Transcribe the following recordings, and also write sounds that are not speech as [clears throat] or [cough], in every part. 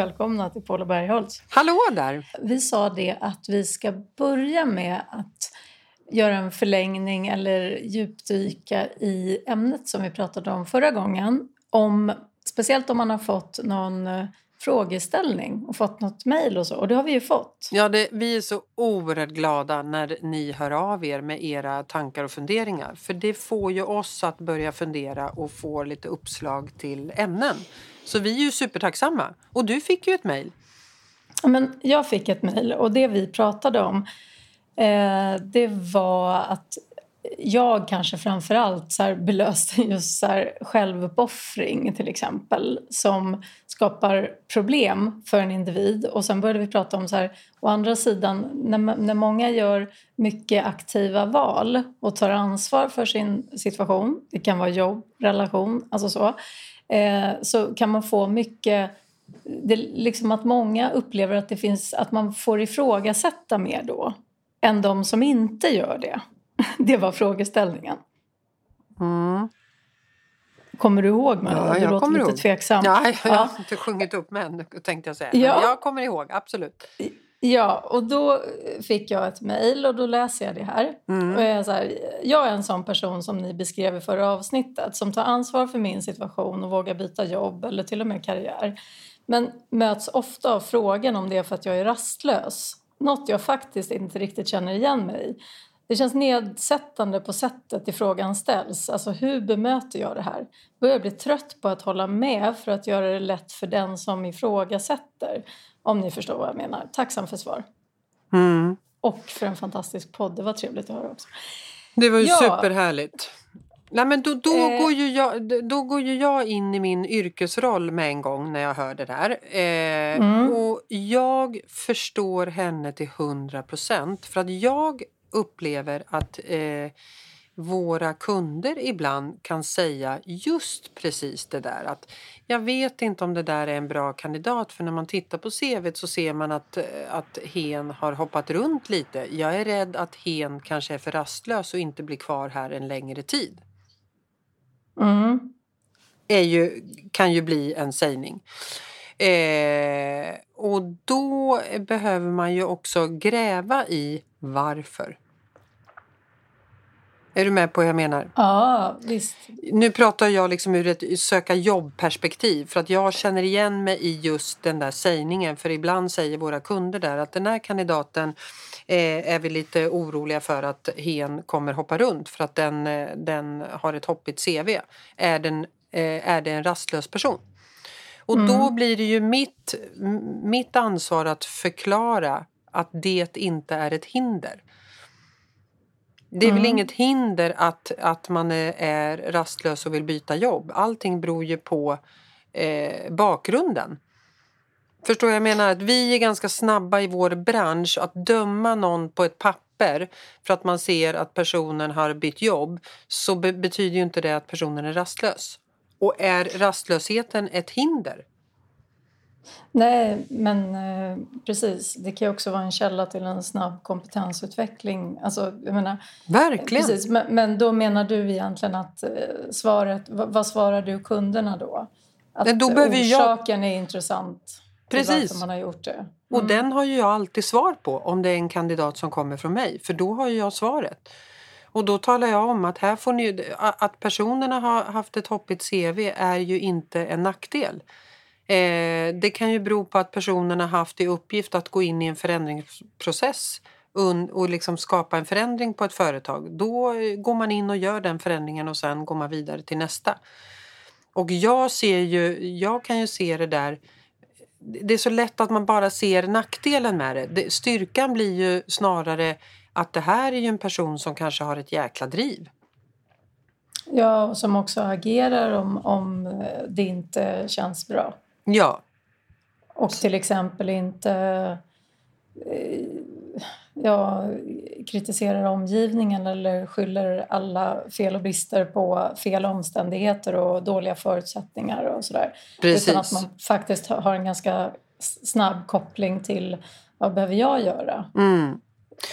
välkomna till Paula Bergholtz. Hallå där! Vi sa det att vi ska börja med att göra en förlängning eller djupdyka i ämnet som vi pratade om förra gången. Om, speciellt om man har fått någon eh, frågeställning och fått något mejl och så. Och det har vi ju fått. Ja, det, vi är så oerhört glada när ni hör av er med era tankar och funderingar. För det får ju oss att börja fundera och få lite uppslag till ämnen. Så vi är ju supertacksamma. Och du fick ju ett mejl. Ja, men jag fick ett mejl och det vi pratade om eh, det var att jag kanske framför allt så här belöste just så här självuppoffring till exempel som skapar problem för en individ. Och sen började vi prata om så här, å andra sidan, när, när många gör mycket aktiva val och tar ansvar för sin situation, det kan vara jobb, relation, alltså så, eh, så kan man få mycket det liksom att många upplever att det finns att man får ifrågasätta mer då än de som inte gör det. [laughs] Det var frågeställningen. Mm. Kommer du ihåg mig? Ja, du jag låter kommer lite ihåg. tveksam. Ja, jag Ja. har inte sjungit upp med än, tänkte jag säga. Men Ja. jag kommer ihåg, absolut. Ja, och då fick jag ett mejl och då läser jag det här. Mm. Och jag, är så här, jag är en sån person som ni beskrev i förra avsnittet som tar ansvar för min situation och vågar byta jobb eller till och med karriär. Men möts ofta av frågan om det är för att jag är rastlös. Något jag faktiskt inte riktigt känner igen mig i. Det känns nedsättande på sättet i frågan ställs. Alltså hur bemöter jag det här? Börjar bli trött på att hålla med för att göra det lätt för den som ifrågasätter. Om ni förstår vad jag menar. Tacksam för svar. Mm. Och för en fantastisk podd. Det var trevligt att höra också. Det var ju Ja. superhärligt. Nej, men då, då, Eh. går ju jag, då går ju jag in i min yrkesroll med en gång när jag hör det där. Eh, Mm. Och jag förstår henne till hundra procent. För att jag upplever att eh, våra kunder ibland kan säga just precis det där. Att jag vet inte om det där är en bra kandidat för när man tittar på CVt så ser man att, eh, att hen har hoppat runt lite. Jag är rädd att hen kanske är för rastlös och inte blir kvar här en längre tid. Mm. Är ju, kan ju bli en sägning. Eh, och då behöver man ju också gräva i varför. Är du med på vad jag menar? Ja, visst. Nu pratar jag liksom ur ett söka jobbperspektiv för att jag känner igen mig i just den där sägningen för ibland säger våra kunder där att den här kandidaten eh, är vi lite oroliga för att hen kommer hoppa runt för att den, eh, den har ett hoppigt CV. Är, den, eh, är det en rastlös person? Och då blir det ju mitt, mitt ansvar att förklara att det inte är ett hinder. Det är väl Mm. inget hinder att, att man är, är rastlös och vill byta jobb. Allting beror ju på eh, bakgrunden. Förstår jag, jag menar? Att vi är ganska snabba i vår bransch att döma någon på ett papper för att man ser att personen har bytt jobb så be- betyder ju inte det att personen är rastlös. Och är rastlösheten ett hinder? Nej, men eh, precis. Det kan ju också vara en källa till en snabb kompetensutveckling. Alltså, jag menar, Verkligen. precis. Men, men då menar du egentligen att eh, svaret... Vad, vad svarar du kunderna då? Att då behöver jag- orsaken är intressant Precis. man har gjort det. Och den har ju jag alltid svar på om det är en kandidat som kommer från mig. För då har ju jag svaret. Och då talar jag om att här får ni, att personerna har haft ett hoppigt CV är ju inte en nackdel. Eh, det kan ju bero på att personen har haft i uppgift att gå in i en förändringsprocess och liksom skapa en förändring på ett företag. Då eh, går man in och gör den förändringen och sen går man vidare till nästa. Och jag ser ju, jag kan ju se det där det är så lätt att man bara ser nackdelen med det. det. Styrkan blir ju snarare att det här är ju en person som kanske har ett jäkla driv. Ja, och som också agerar om, om det inte känns bra. Ja, Och till exempel inte eh, ja, kritiserar omgivningen eller skyller alla fel och brister på fel omständigheter och dåliga förutsättningar och sådär. Precis. Utan att man faktiskt har- en ganska snabb koppling till vad behöver jag göra? mm,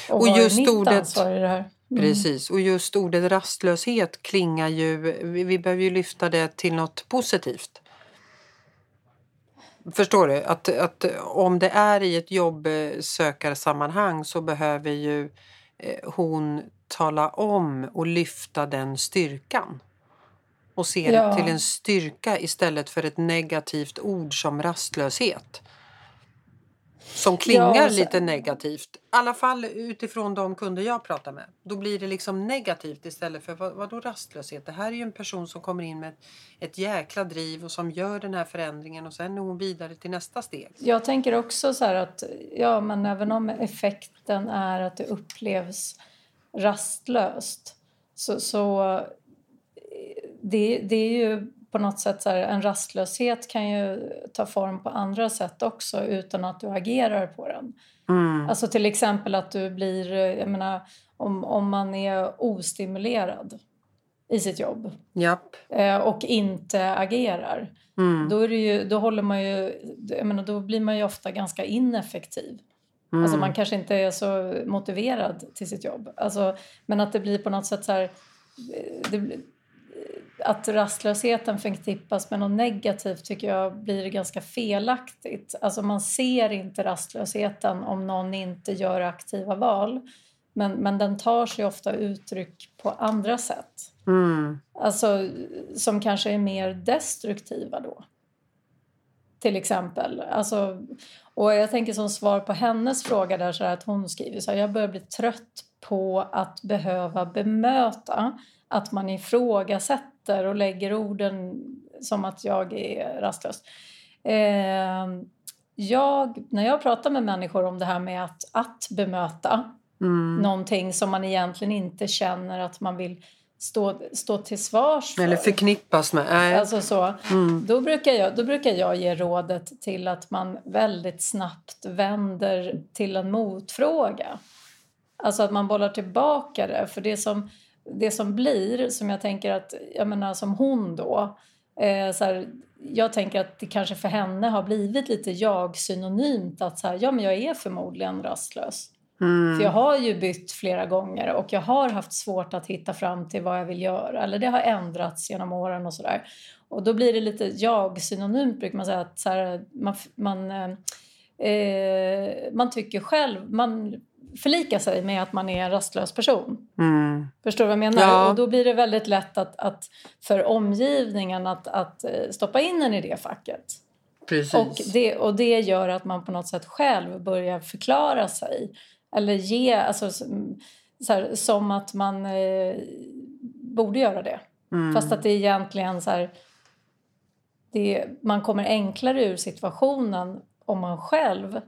Och, Och just är mitt ordet- ansvar i det här? Mm. precis. Och just ordet rastlöshet klingar ju... Vi, vi behöver ju lyfta det till något positivt. Förstår du? Att, att om det är i ett jobbsökarsammanhang så behöver ju eh, hon tala om och lyfta den styrkan. Och se Ja. det till en styrka istället för ett negativt ord som rastlöshet. Som klingar Ja, lite negativt. I alla fall utifrån de kunder jag pratar med. Då blir det liksom negativt istället för vad, vadå rastlöshet? Det här är ju en person som kommer in med ett, ett jäkla driv och som gör den här förändringen och sen är hon vidare till nästa steg. Jag tänker också så här att ja, men även om effekten är att det upplevs rastlöst så, så eh, det, det är ju på något sätt så här, en rastlöshet kan ju ta form på andra sätt också utan att du agerar på den. Mm. Alltså till exempel att du blir, jag menar om, om man är ostimulerad i sitt jobb Japp. eh, och inte agerar Mm. då, är det ju, då, håller man ju, jag menar, då blir man ju ofta ganska ineffektiv. Mm. Alltså man kanske inte är så motiverad till sitt jobb. Alltså, men att det blir på något sätt så här... eh, Det, att rastlösheten förknippas med något negativt tycker jag blir ganska felaktigt. Alltså man ser inte rastlösheten om någon inte gör aktiva val. Men, men den tar sig ofta uttryck på andra sätt. Mm. Alltså som kanske är mer destruktiva då. Till exempel. Alltså, och jag tänker som svar på hennes fråga där så att hon skriver så här, jag börjar bli trött på att behöva bemöta att man ifrågasätter och lägger orden som att jag är rastlös. Eh, jag, när jag pratar med människor om det här med att, att bemöta Mm. någonting som man egentligen inte känner att man vill stå, stå till svars för. Eller förknippas med. Nej. Alltså så, Mm. då, brukar jag, då brukar jag ge rådet till att man väldigt snabbt vänder till en motfråga. Alltså att man bollar tillbaka det. För det som, det som blir, som jag tänker att, jag menar som hon då, eh, så här, jag tänker att det kanske för henne har blivit lite jag-synonymt att så här, ja men jag är förmodligen rastlös. Mm. För jag har ju bytt flera gånger och jag har haft svårt att hitta fram till vad jag vill göra. Eller det har ändrats genom åren och sådär. Och då blir det lite jag-synonymt brukar man säga. Att så här, man, man, eh, eh, man tycker själv, man förlikar sig med att man är en rastlös person. Mm. Förstår du vad jag menar? Ja. Och då blir det väldigt lätt att, att för omgivningen att, att eh, stoppa in en i det facket. Precis. Och det, och det gör att man på något sätt själv börjar förklara sig. Eller ge, alltså, så här, som att man eh, borde göra det. Mm. Fast att det egentligen så här, det, man kommer enklare ur situationen om man själv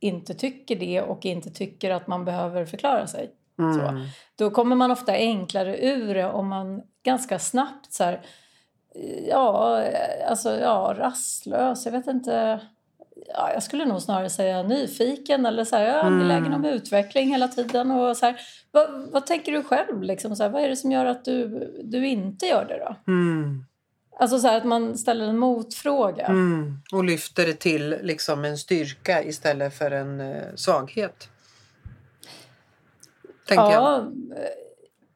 inte tycker det och inte tycker att man behöver förklara sig. Så. Mm. Då kommer man ofta enklare ur det om man ganska snabbt så här, ja, alltså ja, rastlös, jag vet inte. Ja, jag skulle nog snarare säga nyfiken eller så här, jag är angelägen Mm. om utveckling hela tiden. Och så här, vad, vad tänker du själv? Liksom, så här, vad är det som gör att du, du inte gör det då? Mm. Alltså så här, att man ställer en motfråga. Mm. Och lyfter det till liksom en styrka istället för en eh, svaghet. Tänker jag. ja, eh,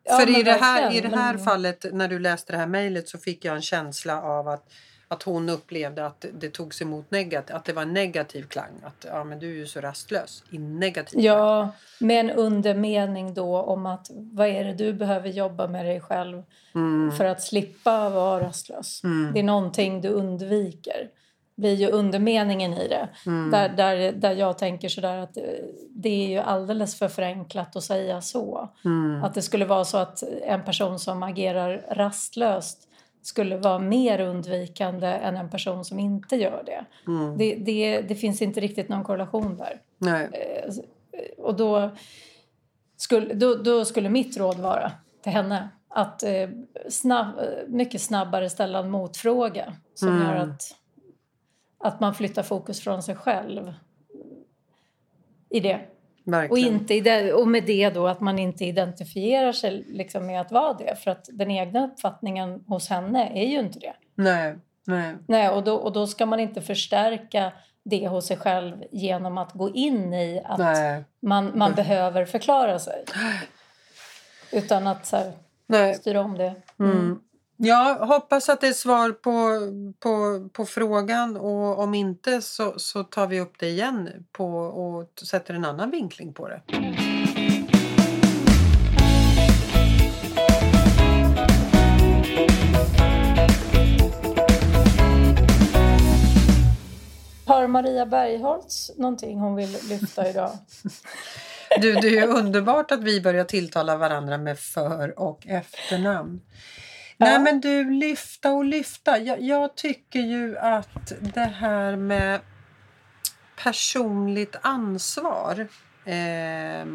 ja, För i men det, här, i det här fallet när du läste det här mejlet så fick jag en känsla av att, att hon upplevde att det togs emot negativt. Att det var en negativ klang. Att ja, men du är ju så rastlös. I negativ klang. Ja, med en undermening då om att vad är det du behöver jobba med dig själv Mm. för att slippa vara rastlös. Mm. Det är någonting du undviker. blir ju undermeningen i det. Mm. Där, där, där jag tänker sådär att eh, det är ju alldeles för förenklat att säga så. Mm. Att det skulle vara så att en person som agerar rastlöst skulle vara mer undvikande än en person som inte gör det. Mm. Det, det, det finns inte riktigt någon korrelation där. Nej. Eh, Och då skulle, då, då skulle mitt råd vara till henne att eh, snabb, eh, mycket snabbare ställa en motfråga som Mm. gör att, att man flyttar fokus från sig själv i det. Och, Verkligen. inte i det, och med det då att man inte identifierar sig liksom med att vara det. För att den egna uppfattningen hos henne är ju inte det. Nej. Nej. Nej, och, då, och då ska man inte förstärka det hos sig själv genom att gå in i att Nej. man, man Mm. behöver förklara sig. [gasps] Utan att så här, styra om det. Mm. Jag hoppas att det är svar på, på, på frågan och om inte så, så tar vi upp det igen på, och sätter en annan vinkling på det. Har Maria Bergholtz någonting hon vill lyfta idag? Du, det är underbart att vi börjar tilltala varandra med för och efternamn. Nej men du, lyfta och lyfta. Jag, jag, tycker ju att det här med personligt ansvar eh,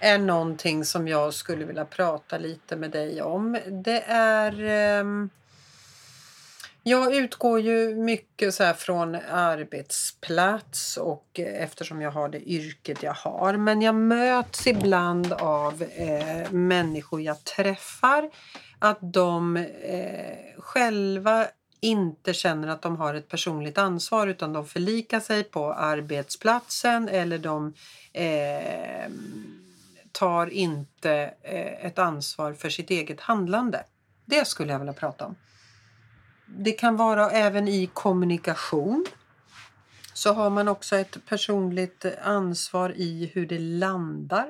är någonting som jag skulle vilja prata lite med dig om. Det är eh, jag utgår ju mycket så från arbetsplats och eh, eftersom jag har det yrket jag har. Men jag möts ibland av eh, människor jag träffar att de eh, själva inte känner att de har ett personligt ansvar utan de förlikar sig på arbetsplatsen eller de eh, tar inte eh, ett ansvar för sitt eget handlande. Det skulle jag vilja prata om. Det kan vara även i kommunikation. Så har man också ett personligt ansvar i hur det landar.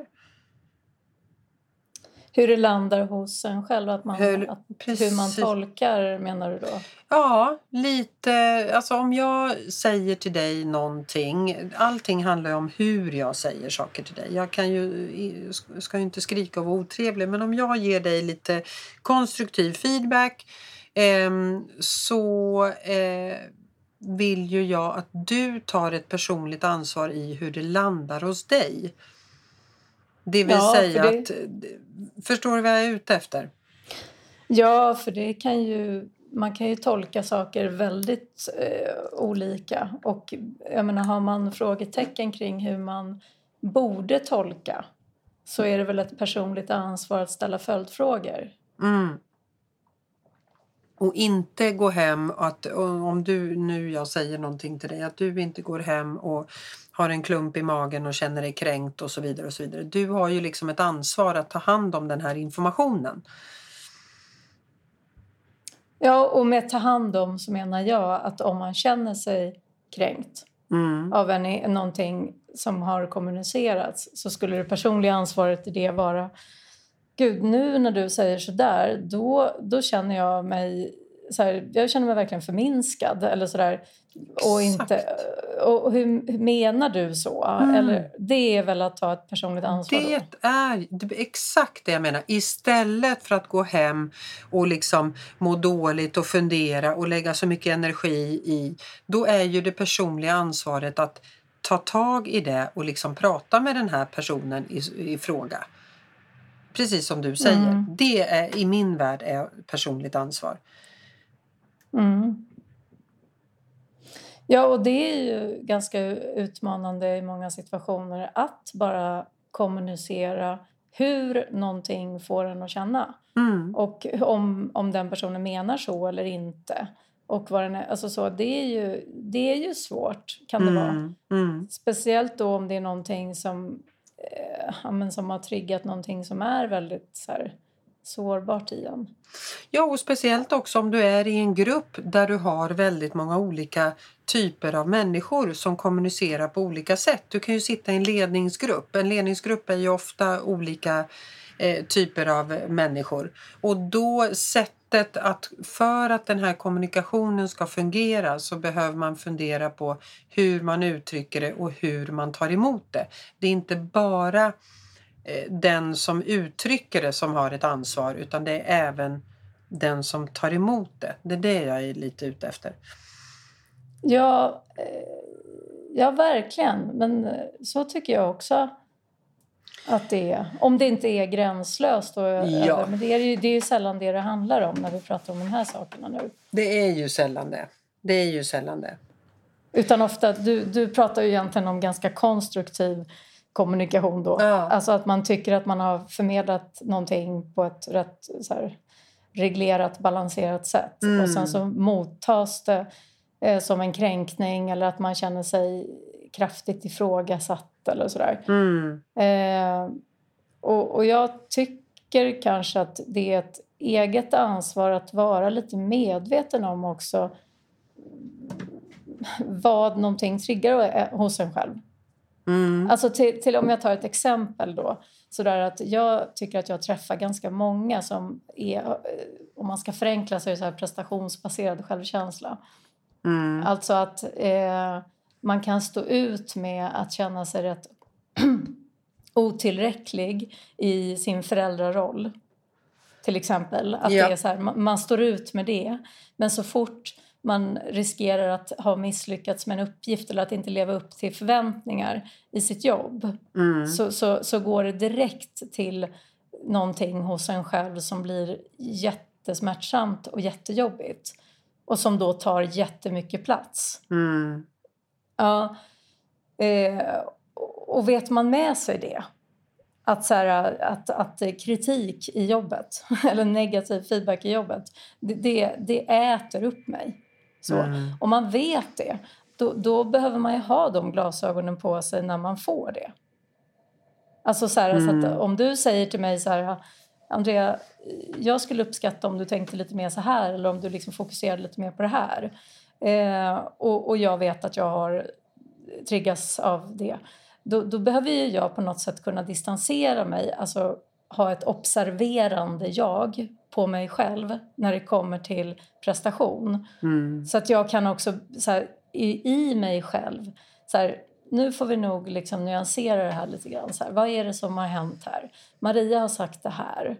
Hur det landar hos en själv, att man, hur, att, hur man tolkar menar du då? Ja, lite. Alltså om jag säger till dig någonting. Allting handlar ju om hur jag säger saker till dig. Jag kan ju, ska ju inte skrika och vara otrevlig men om jag ger dig lite konstruktiv feedback Ehm, så eh, vill ju jag att du tar ett personligt ansvar i hur det landar hos dig. Det vill ja, säga för det... att... Förstår du vad jag är ute efter? Ja, för det kan ju... Man kan ju tolka saker väldigt eh, olika. Och jag menar, har man frågetecken kring hur man borde tolka så är det väl ett personligt ansvar att ställa följdfrågor. Mm. Och inte gå hem, att om du nu jag säger någonting till dig, att du inte går hem och har en klump i magen och känner dig kränkt och så vidare. och så vidare. Du har ju liksom ett ansvar att ta hand om den här informationen. Ja, och med ta hand om så menar jag att om man känner sig kränkt mm. av en, någonting som har kommunicerats så skulle det personliga ansvaret i det vara gud nu när du säger sådär då, då känner jag mig så här, jag känner mig verkligen förminskad eller sådär. Och, inte, och hur, hur menar du så? Mm. Eller, det är väl att ta ett personligt ansvar? Det är, det exakt det jag menar. Istället för att gå hem och liksom må dåligt och fundera och lägga så mycket energi i. Då är ju det personliga ansvaret att ta tag i det och liksom prata med den här personen i, i fråga. Precis som du säger. Mm. Det är i min värld är personligt ansvar. Mm. Ja, och det är ju ganska utmanande i många situationer att bara kommunicera hur någonting får en att känna. Mm. Och om, om den personen menar så eller inte. Och vad den är, alltså så, det, är ju, det är ju svårt, kan det mm. vara. Mm. Speciellt då om det är någonting som eh, som har triggat någonting som är väldigt så här, sårbart i en. Ja, och speciellt också om du är i en grupp där du har väldigt många olika typer av människor som kommunicerar på olika sätt. Du kan ju sitta i en ledningsgrupp. En ledningsgrupp är ju ofta olika eh, typer av människor och då sättet att för att den här kommunikationen ska fungera så behöver man fundera på hur man uttrycker det och hur man tar emot det. Det är inte bara den som uttrycker det som har ett ansvar utan det är även den som tar emot det. Det är det jag är lite ute efter. Ja, eh, ja verkligen. Men eh, så tycker jag också att det är. Om det inte är gränslöst. Och ja. Men det är, ju, det är ju sällan det det handlar om när vi pratar om de här sakerna nu. Det är ju sällan det. Det är ju sällan det. Utan ofta, du, du pratar ju egentligen om ganska konstruktiv kommunikation då. Ja. Alltså att man tycker att man har förmedlat någonting på ett rätt här, reglerat, balanserat sätt. Mm. Och sen så mottas det eh, som en kränkning eller att man känner sig kraftigt ifrågasatt eller sådär. Mm. Eh, och, och jag tycker kanske att det är ett eget ansvar att vara lite medveten om också vad någonting triggar hos en själv. Mm. Alltså till, till, om jag tar ett exempel då. Sådär att jag tycker att jag träffar ganska många som är, eh, om man ska förenkla så är det så här prestationsbaserad självkänsla. Mm. Alltså att eh, man kan stå ut med att känna sig rätt [clears throat] otillräcklig i sin föräldraroll. Till exempel. Att ja. det är så här, man, man, står ut med det. Men så fort man riskerar att ha misslyckats med en uppgift eller att inte leva upp till förväntningar i sitt jobb mm. så, så, så går det direkt till någonting hos en själv som blir jättesmärtsamt och jättejobbigt och som då tar jättemycket plats. Mm. Ja, eh, och vet man med sig det att, så här, att, att kritik i jobbet [laughs] eller negativ feedback i jobbet det, det, det äter upp mig. Så. Mm. Om man vet det, då, då, behöver man ju ha de glasögonen på sig när man får det. Alltså så, här, mm. så att om du säger till mig så här, Andrea, jag skulle uppskatta om du tänkte lite mer så här eller om du liksom fokuserade lite mer på det här. Eh, och, och, jag vet att jag har triggats av det. Då, då behöver jag på något sätt kunna distansera mig, alltså ha ett observerande jag på mig själv när det kommer till prestation. Mm. Så att jag kan också så här, i, i mig själv så här, nu får vi nog liksom nyansera det här lite grann. Så här, vad är det som har hänt här? Maria har sagt det här.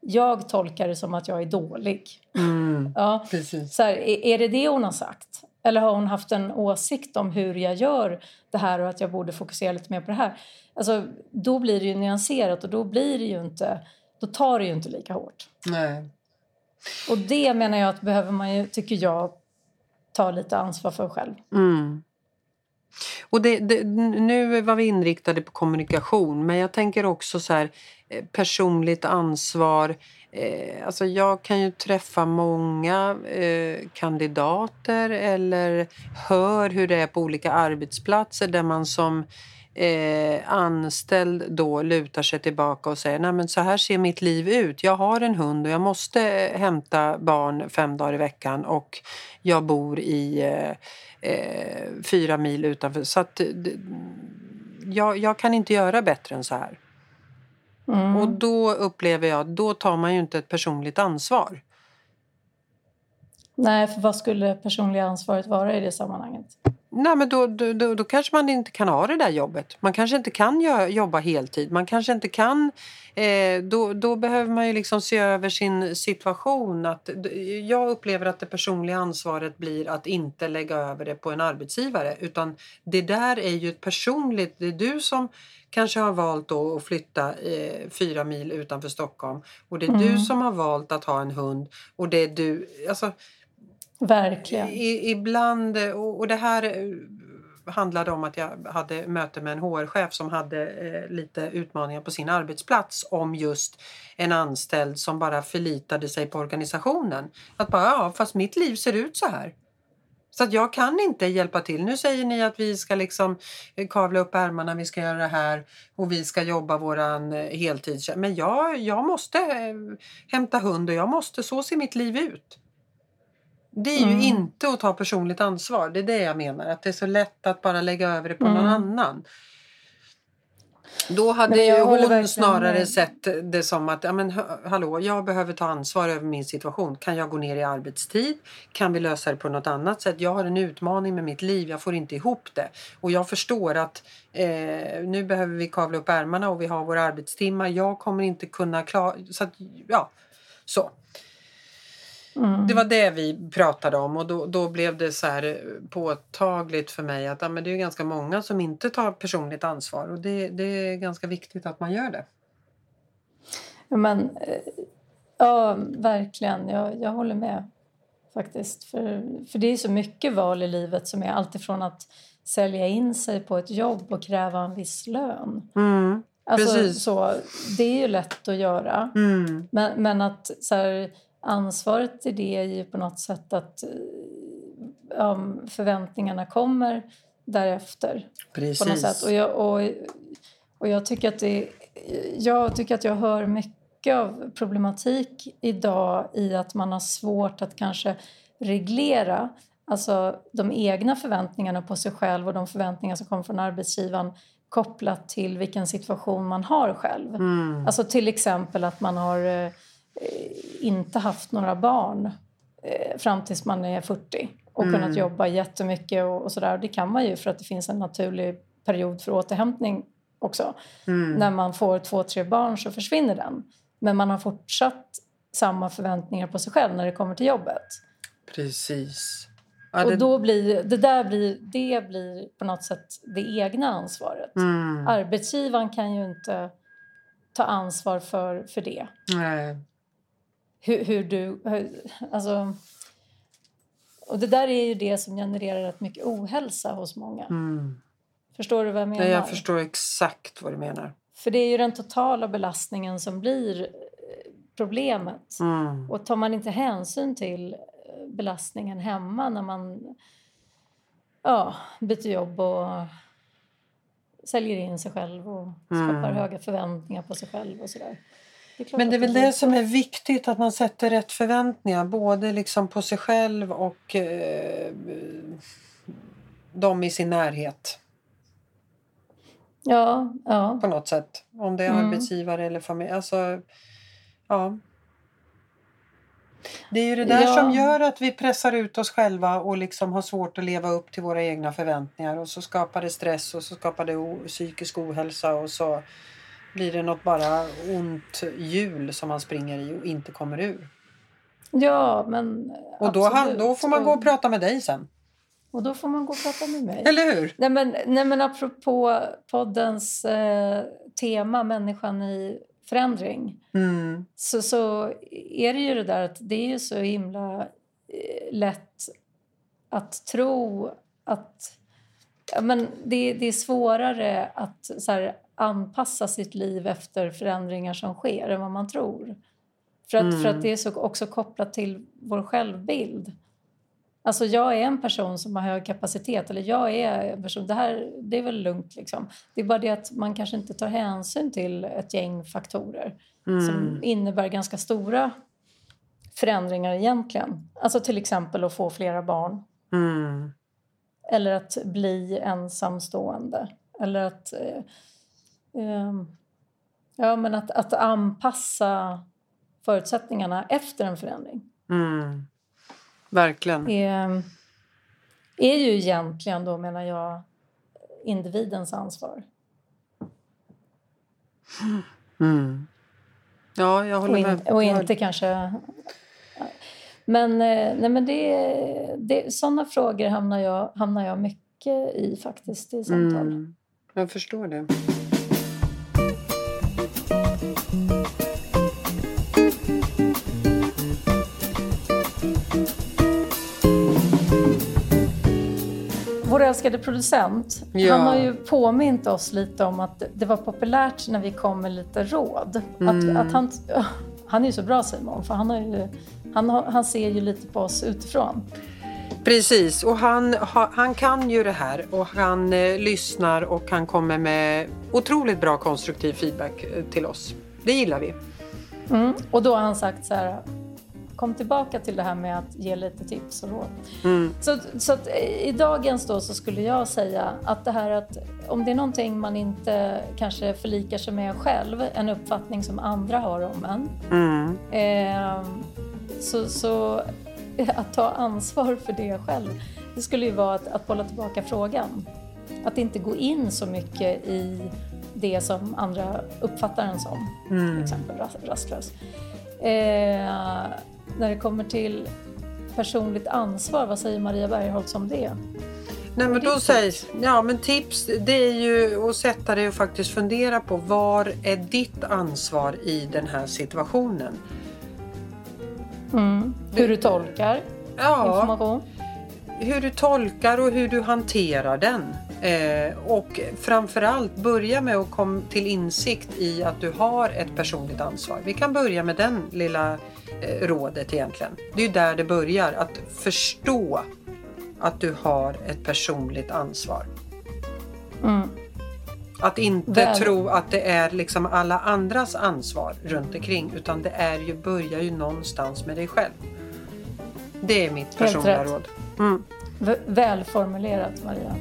Jag tolkar det som att jag är dålig. Mm, ja, precis. Så här, är, är det det hon har sagt? Eller har hon haft en åsikt om hur jag gör det här och att jag borde fokusera lite mer på det här? Alltså, då blir det ju nyanserat och då blir det ju inte, då tar det ju inte lika hårt. Nej. Och det menar jag att behöver man ju, tycker jag, ta lite ansvar för själv. Mm. Och det, det, nu var vi inriktade på kommunikation men jag tänker också så här eh, personligt ansvar. Eh, alltså jag kan ju träffa många eh, kandidater eller hör hur det är på olika arbetsplatser där man som eh, anställd då lutar sig tillbaka och säger Nej, men så här ser mitt liv ut. Jag har en hund och jag måste hämta barn fem dagar i veckan och jag bor i eh, eh, fyra mil utanför. Så att, jag, jag kan inte göra bättre än så här. Mm. Och då upplever jag att då tar man ju inte ett personligt ansvar. Nej, för vad skulle det personliga ansvaret vara i det sammanhanget? Nej, men då, då, då, kanske man inte kan ha det där jobbet. Man kanske inte kan jobba heltid. Man kanske inte kan... Eh, då, då behöver man ju liksom se över sin situation. Att, jag upplever att det personliga ansvaret blir att inte lägga över det på en arbetsgivare. Utan det där är ju ett personligt... Det är du som kanske har valt då att flytta eh, fyra mil utanför Stockholm. Och det är mm. du som har valt att ha en hund. Och det är du... Alltså, Verkligen. I, ibland, och, det här eh, handlade om att jag hade möte med en HR-chef som hade eh, lite utmaningar på sin arbetsplats om just en anställd som bara förlitade sig på organisationen. Att bara, ja fast mitt liv ser ut så här. Så att jag kan inte hjälpa till. Nu säger ni att vi ska liksom eh, kavla upp ärmarna, vi ska göra det här och vi ska jobba våran eh, heltid. Men jag, jag måste hämta hund och jag måste, så ser mitt liv ut. Det är ju mm. inte att ta personligt ansvar. Det är det jag menar. Att det är så lätt att bara lägga över det på mm. någon annan. Då hade ju hon snarare med. sett det som att ja, men, hallå, jag behöver ta ansvar över min situation. Kan jag gå ner i arbetstid? Kan vi lösa det på något annat sätt? Jag har en utmaning med mitt liv. Jag får inte ihop det. Och jag förstår att eh, nu behöver vi kavla upp ärmarna och vi har våra arbetstimmar. Jag kommer inte kunna klara... Så att, ja, så. Mm. Det var det vi pratade om och då, då blev det så här eh, påtagligt för mig att ja, men det är ganska många som inte tar personligt ansvar och det, det är ganska viktigt att man gör det. Men, eh, ja, verkligen. Jag, jag håller med faktiskt. För, för det är så mycket val i livet som är alltifrån att sälja in sig på ett jobb och kräva en viss lön. Mm, alltså, så, det är ju lätt att göra. Mm. Men, men att så här, ansvaret i det är ju på något sätt att um, förväntningarna kommer därefter. Precis. På något sätt. Och, jag, och, och jag tycker att det jag tycker att jag hör mycket av problematik idag i att man har svårt att kanske reglera alltså de egna förväntningarna på sig själv och de förväntningar som kommer från arbetsgivaren kopplat till vilken situation man har själv. Mm. Alltså till exempel att man har eh, inte haft några barn eh, fram tills man är 40 och Mm. kunnat jobba jättemycket och, och sådär. Det kan man ju för att det finns en naturlig period för återhämtning också. Mm. När man får två, tre barn så försvinner den. Men man har fortsatt samma förväntningar på sig själv när det kommer till jobbet. Precis. Ja, Och det, då blir det där blir, det blir på något sätt det egna ansvaret. mm. Arbetsgivaren kan ju inte ta ansvar för, för det. Nej. Hur, hur du... Hur, alltså, och det där är ju det som genererar rätt mycket ohälsa hos många. Mm. Förstår du vad jag menar? Nej, jag förstår exakt vad du menar. För det är ju den totala belastningen som blir eh, problemet. Mm. Och tar man inte hänsyn till eh, belastningen hemma när man ja, byter jobb och säljer in sig själv och skapar Mm. höga förväntningar på sig själv och sådär. Men det är väl det som är viktigt, att man sätter rätt förväntningar. Både liksom på sig själv och eh, de i sin närhet Ja, ja. på något sätt. Om det är Mm. arbetsgivare eller familj. Alltså, ja. Det är ju det där Ja. som gör att vi pressar ut oss själva och liksom har svårt att leva upp till våra egna förväntningar. Och så skapar det stress och så skapar det psykisk ohälsa och så blir det något bara ont hjul som man springer i och inte kommer ur. ja, men Och då, han, då får man gå och prata med dig sen. Och då får man gå och prata med mig. Eller hur? Nej men, nej men apropå poddens eh, tema, människan i förändring. Mm. Så, så är det ju det där att det är ju så himla eh, lätt att tro att... Ja, men det, det är svårare att så här, anpassa sitt liv efter förändringar som sker än vad man tror. För att, för Mm. att det är så också kopplat till vår självbild. Alltså jag är en person som har hög kapacitet eller jag är en person, det här det är väl lugnt liksom. Det är bara det att man kanske inte tar hänsyn till ett gäng faktorer Mm. som innebär ganska stora förändringar egentligen. Alltså till exempel att få flera barn Mm. eller att bli ensamstående eller att, eh, ja, men att, att anpassa förutsättningarna efter en förändring Mm. Verkligen. är, är ju egentligen då menar jag individens ansvar. Mm. Ja, jag Och, håller in, med. och inte kanske... Men, eh, nej, men det, det, sådana frågor hamnar jag, hamnar jag mycket i faktiskt i samtal. Mm. Jag förstår det. Vår älskade producent, Ja. han har ju påmint oss lite om att det var populärt när vi kom med lite råd. Mm. Att, att han, han är ju så bra Simon, för han, har ju, han, har, han ser ju lite på oss utifrån. Precis, och han, ha, han kan ju det här och han eh, lyssnar och han kommer med otroligt bra konstruktiv feedback eh, till oss. Det gillar vi. Mm. Och då har han sagt så här, kom tillbaka till det här med att ge lite tips och råd. Mm. Så, så att eh, i dagens då så skulle jag säga att det här att om det är någonting man inte kanske förlikar sig med själv, en uppfattning som andra har om en, Mm. eh, så, så [laughs] att ta ansvar för det själv, det skulle ju vara att, att bolla tillbaka frågan. Att inte gå in så mycket i det som andra uppfattar en som, till Mm. exempel ras- rastlös. Eh, när det kommer till personligt ansvar, vad säger Maria Bergholtz om det? Nej, men då sägs, ja men tips det är ju att sätta dig och faktiskt fundera på var är ditt ansvar i den här situationen? Mm. Hur du tolkar Ja, information. hur du tolkar och hur du hanterar den. Eh, och framförallt börja med att komma till insikt i att du har ett personligt ansvar. Vi kan börja med den lilla eh, rådet egentligen. Det är där det börjar, att förstå att du har ett personligt ansvar. Mm. Att inte Väl. tro att det är liksom alla andras ansvar runt omkring utan det är ju, börjar ju någonstans med dig själv. Det är mitt personliga rätt. råd. Mm. Välformulerat, Maria.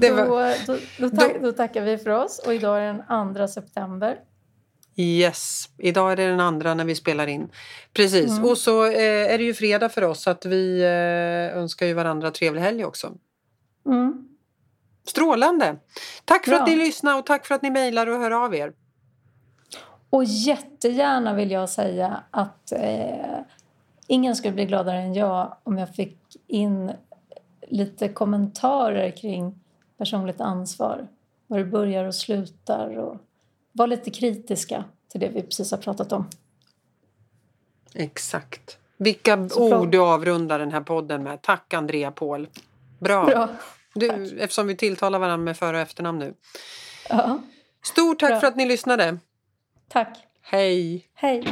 Var, Då, då, då, tack, då tackar vi för oss och idag är den 2 september. yes, idag är det den andra när vi spelar in. Precis, Mm. och så eh, är det ju fredag för oss så att vi eh, önskar ju varandra trevlig helg också. Mm. Strålande! Tack för Bra. att ni lyssnar och tack för att ni mejlar och hör av er. Och jättegärna vill jag säga att eh, ingen skulle bli gladare än jag om jag fick in lite kommentarer kring personligt ansvar. Var det börjar och slutar och var lite kritiska till det vi precis har pratat om. Exakt. Vilka Så ord du avrundar den här podden med. Tack Andrea Paul. Bra. Bra. Du, eftersom vi tilltalar varandra med för och efternamn nu. Ja, Stort tack Bra. för att ni lyssnade. tack. Hej! Hej.